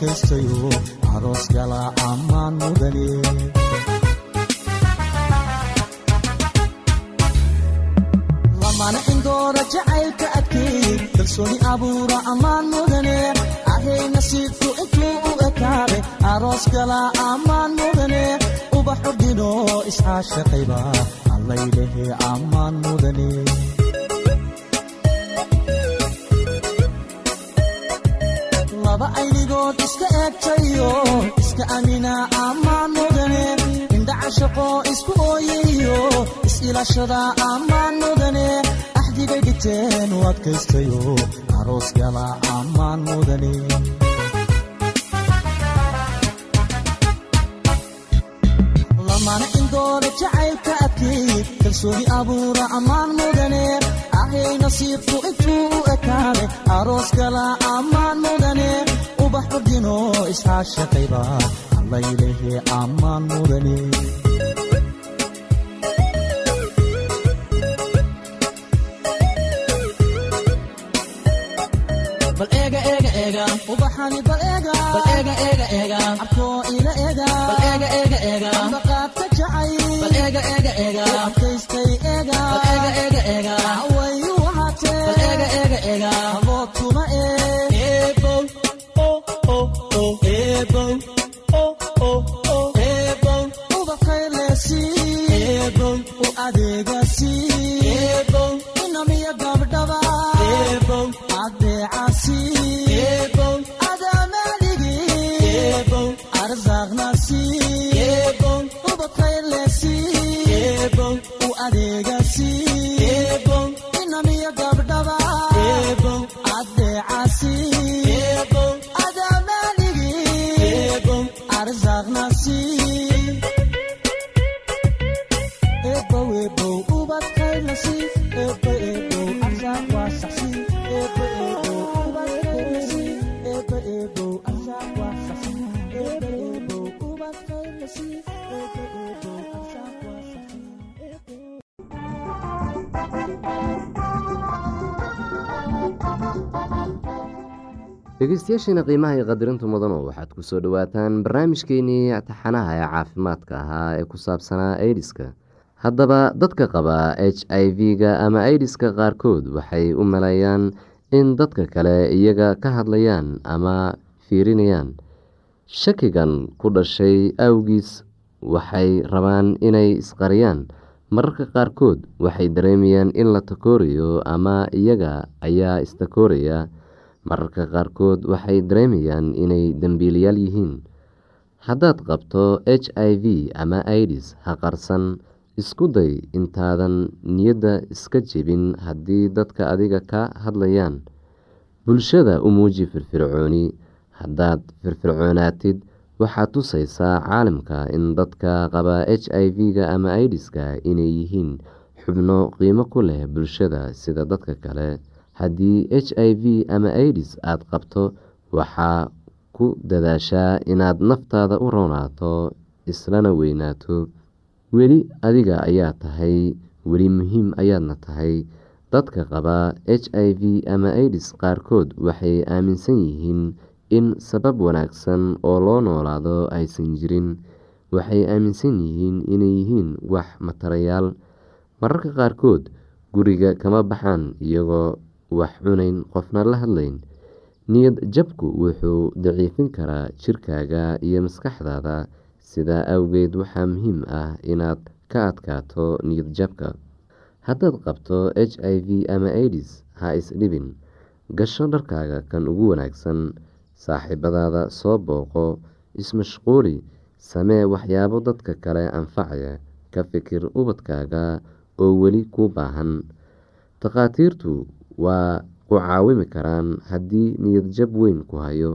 adkaystayo aroos gala ammaan mudane lamana indoora jacaylka adkeey kalsooni abuura ammaan mudane ahay nasiibku intuu u ekaade aroos gala ammaan mudane ubax ordino iscaashaqayba laba aynigood iska eegtayo iska amina ammaan mudane indhacashaqo isku ooyayo is-ilaashada ammaan mudane axdigay dhigteen u adkaystayo. Aroos gala ammaan mudane lamana indoora jacaylka adkeey kalsooni abuura ammaan mudane ahay nasiibku intuu u ekaade aroos gala ammaan mudane ordino iscaashaqayba allaylehe ammaan mudane bal eega eega eega ubaxani bal dhegeystayaasheena qiimaha iyo qadirintu mudano waxaad ku soo dhowaataan barnaamijkeenii taxanaha ee caafimaadka ahaa ee ku saabsanaa aidiska haddaba dadka qaba h i v-ga ama aidiska qaarkood waxay u maleeyaan in dadka kale iyaga ka hadlayaan ama fiirinayaan. Shakigan ku dhashay awgiis waxay rabaan inay isqariyaan. Mararka qaarkood waxay dareemayaan in la takoorayo ama iyaga ayaa istakooraya. Mararka qaarkood waxay dareemayaan inay dembiilayaal yihiin. Haddaad qabto h i v ama idis ha qarsan. Isku day intaadan niyadda iska jebin haddii dadka adiga ka hadlayaan. Bulshada u muuji firfircooni. Haddaad firfircoonaatid waxaad tusaysaa caalamka in dadka qaba h i v-ga ama idiska inay yihiin xubno qiimo ku leh bulshada sida dadka kale. Haddii h i v ama idis aada qabto waxaa ku dadaashaa inaad naftaada u roonaato islana weynaato. Weli adiga ayaa tahay weli muhiim ayaadna tahay. Dadka qaba h i v ama idis qaarkood waxay aaminsan yihiin in sabab wanaagsan oo loo noolaado aysan jirin waxay aaminsan yihiin inay yihiin wax matarayaal. Mararka qaarkood guriga kama baxaan iyagoo wax cunayn qofna la hadlayn. Niyad jabku wuxuu daciifin karaa jirkaaga iyo maskaxdaada. Sidaa awgeed waxaa muhiim ah inaad ka adkaato niyad jabka. Haddaad qabto h i v ama aidis ha isdhibin gasho dharkaaga kan ugu wanaagsan saaxiibadaada soo booqo ismashquuli samee waxyaabo dadka kale anfacaya ka fikir ubadkaaga oo weli kuu baahan. Takhaatiirtu waa ku caawimi karaan haddii niyadjab weyn ku hayo.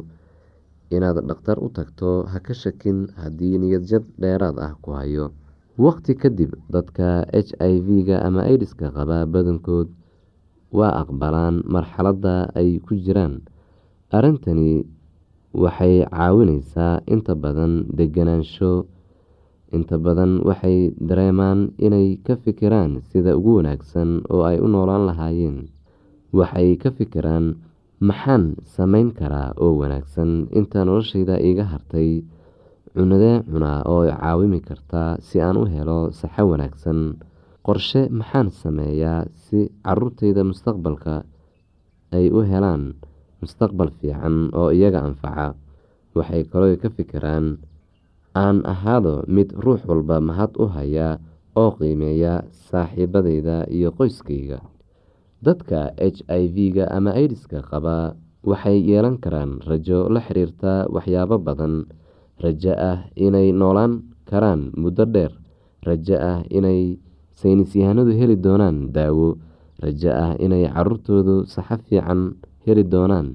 Inaad dhakhtar u tagto ha ka shakin haddii niyadjab dheeraad ah ku hayo. Waqti kadib dadka h i v-ga ama aidiska qaba badankood waa aqbalaan marxaladda ay ku jiraan. Arrintani waxay caawineysaa inta badan deganaansho inta badan waxay dareemaan inay ka fikiraan sida ugu wanaagsan oo ay u noolaan lahaayeen. Waxay ka fikiraan maxaan sameyn karaa oo wanaagsan inta noloshayda iga hartay? Cunadee cunaa oo caawimi kartaa si aan u helo saxo wanaagsan. Qorshe maxaan sameeyaa si caruurtayda mustaqbalka ay u helaan mustaqbal fiican oo iyaga anfaca waxay kaloo ka fikiraan aan ahaado mid ruux walba mahad u haya oo qiimeeya saaxiibadayda iyo qoyskayga dadka h i v-ga ama aidiska qaba waxay yeelan karaan rajo la xiriirta waxyaabo badan. Rajo ah inay noolaan karaan muddo dheer. Rajo ah inay saynisyahanadu heli doonaan daawo. Rajo ah inay caruurtoodu saxo fiican heli doonaan.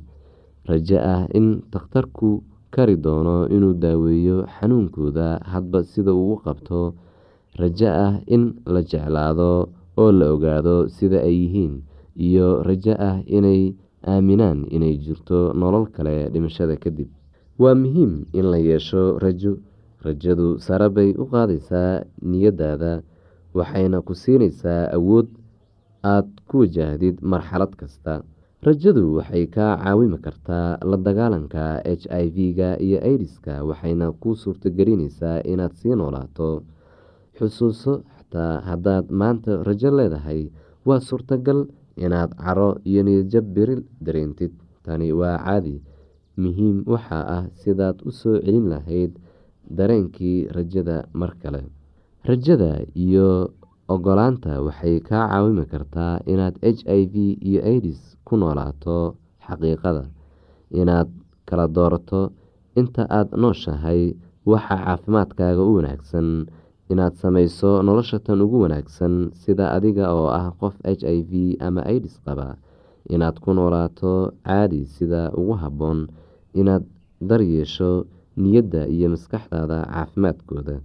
Rajo ah in takhtarku kari doono inuu daaweeyo xanuunkooda hadba sida uu qabto. Rajo ah in la jeclaado oo la ogaado sida ay yihiin. Iyo rajo ah inay aaminaan inay jirto nolol kale dhimashada kadib. Waa muhiim in la yeesho rajo. Rajadu sare bay u qaadaysaa niyadaada waxayna ku siinaysaa awood aad ku wajahdid marxalad kasta rajadu waxay kaa caawimi kartaa la dagaalanka h i v-ga iyo aidiska waxayna kuu suurtagelinaysaa inaad sii noolaato. Xusuuso xataa haddaad maanta rajo leedahay waa suurtagal inaad caro iyo niyadjab beri dareentid. Tani waa caadi muhiim waxaa ah sidaad u soo celin lahayd dareenkii rajada mar kale. Rajada iyo ogolaanta waxay kaa caawimi kartaa inaad h i v iyo aidis ku noolaato xaqiiqada inaad kala doorato inta aada nooshahay waxa caafimaadkaaga u wanaagsan inaad sameyso nolosha tan ugu wanaagsan sida adiga oo ah qof h i v ama aidis qaba inaad ku noolaato caadi sida ugu habboon inaad daryeesho niyadda iyo maskaxdaada caafimaadkooda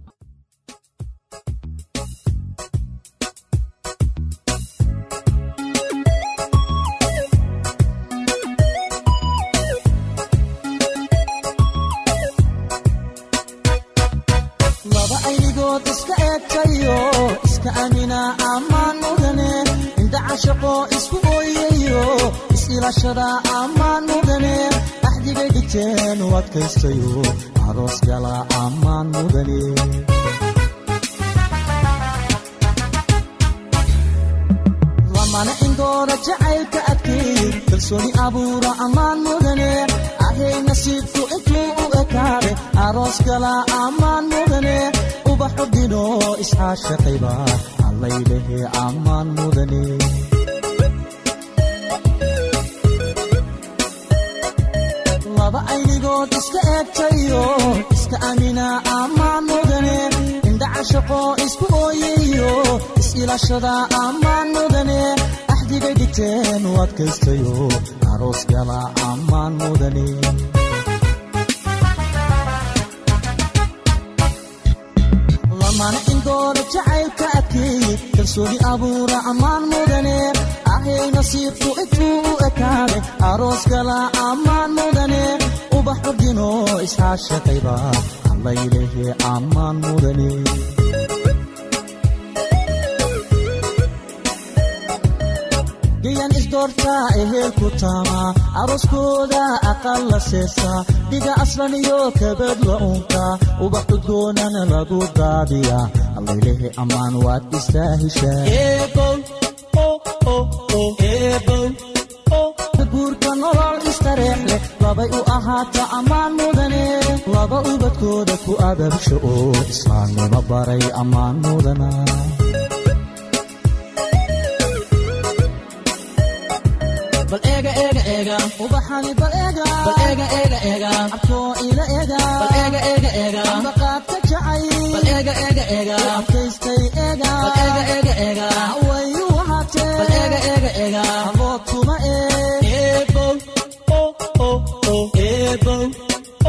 aroos gala ammaan mudane ubaxu dhino iscaashaqayba allaylehe ammaan mudane. Laba aynigood iska eegtayo iska amina ammaan mudane. Indha cashaqo isku ooyayo is-ilashada ammaan mudane. Axdigay dhigteen u adkaystayo aroos gala ammaan mudane indooda jacaylka adkeeye kalsooni abuura ammaan mudane ahay nasiibku intuu u ekaade aroos gala ammaan mudane ubax ordino iscaashaqayba allaylehe ammaan mudane gayan isdoortaa ehelku taamaa aroskooda aqal la seesaa dhiga aslan iyo kabad la unkaa ubax udgoonana lagu daadiyaa allaylehe ammaan waad istaahishaa nolol istareex leh labay u ahaata ammaan mudane laba ubadkooda ku ababsho oo islaamnimo baray ammaan mudana bal eega eega eega ubaxani bal eega bal eega eega eega abkoo ila eega bal eega eega eega ambaqaadka jacay. Bal eega eega eega abkaystay eega bal eega eega eega wayu wahaatee bal eega eega eega abood kuma ee eebow oh oh oh eebow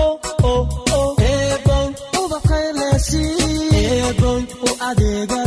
oh oh oh eebow ubaqaylesi eebow u adeegasi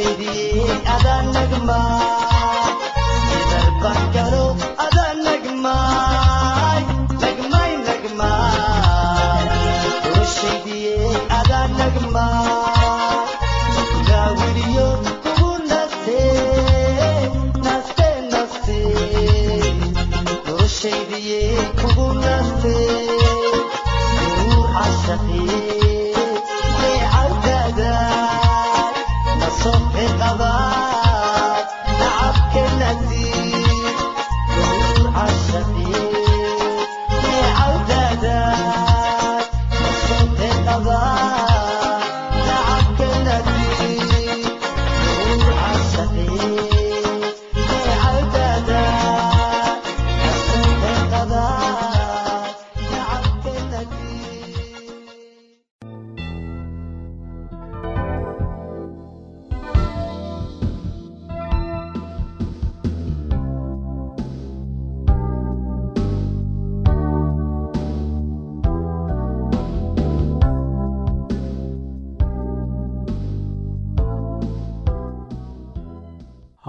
செய்தியே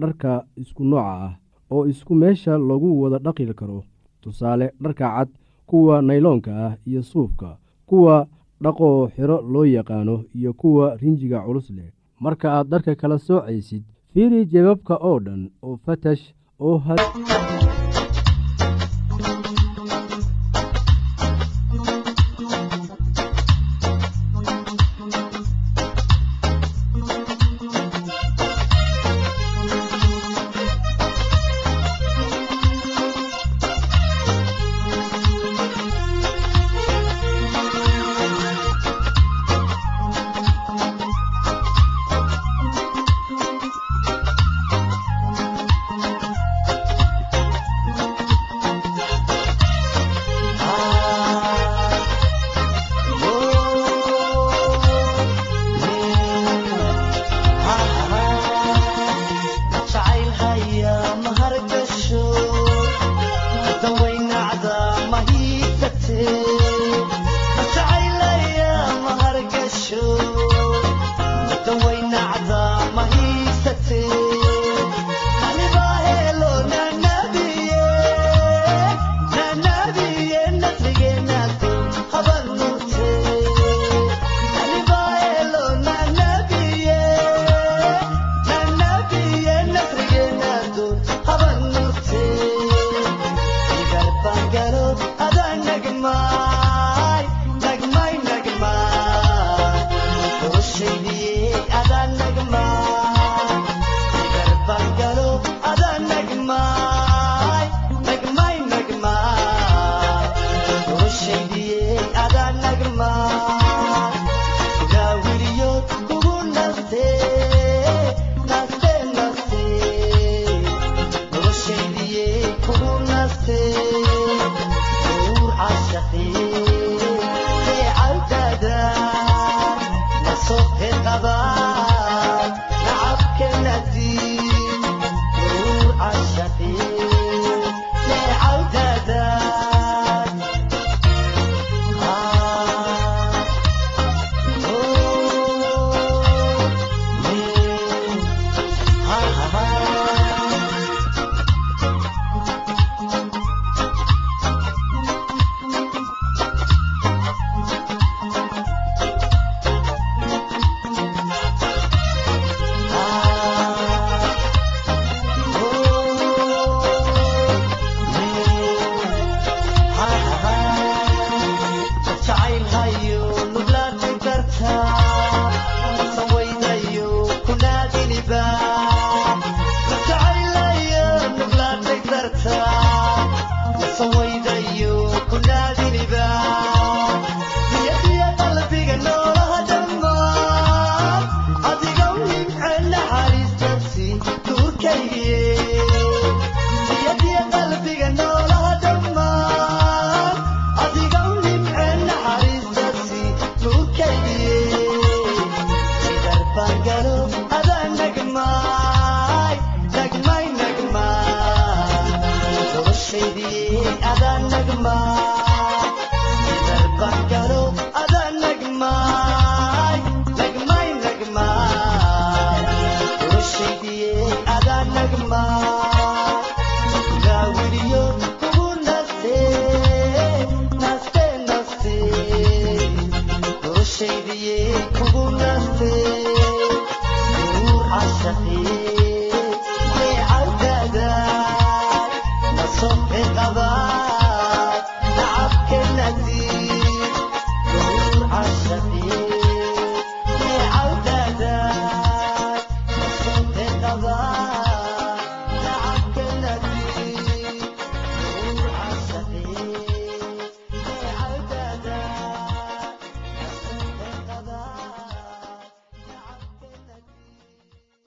dharka isku nooca ah oo isku meesha lagu wada dhaqi karo. Tusaale dharka cad kuwa nayloonka ah iyo suufka kuwa dhaqoo xiro loo yaqaano iyo kuwa rinjiga culus leh. Marka aad dharka kala soocaysid fiiri jebabka oo dhan oo fatash oo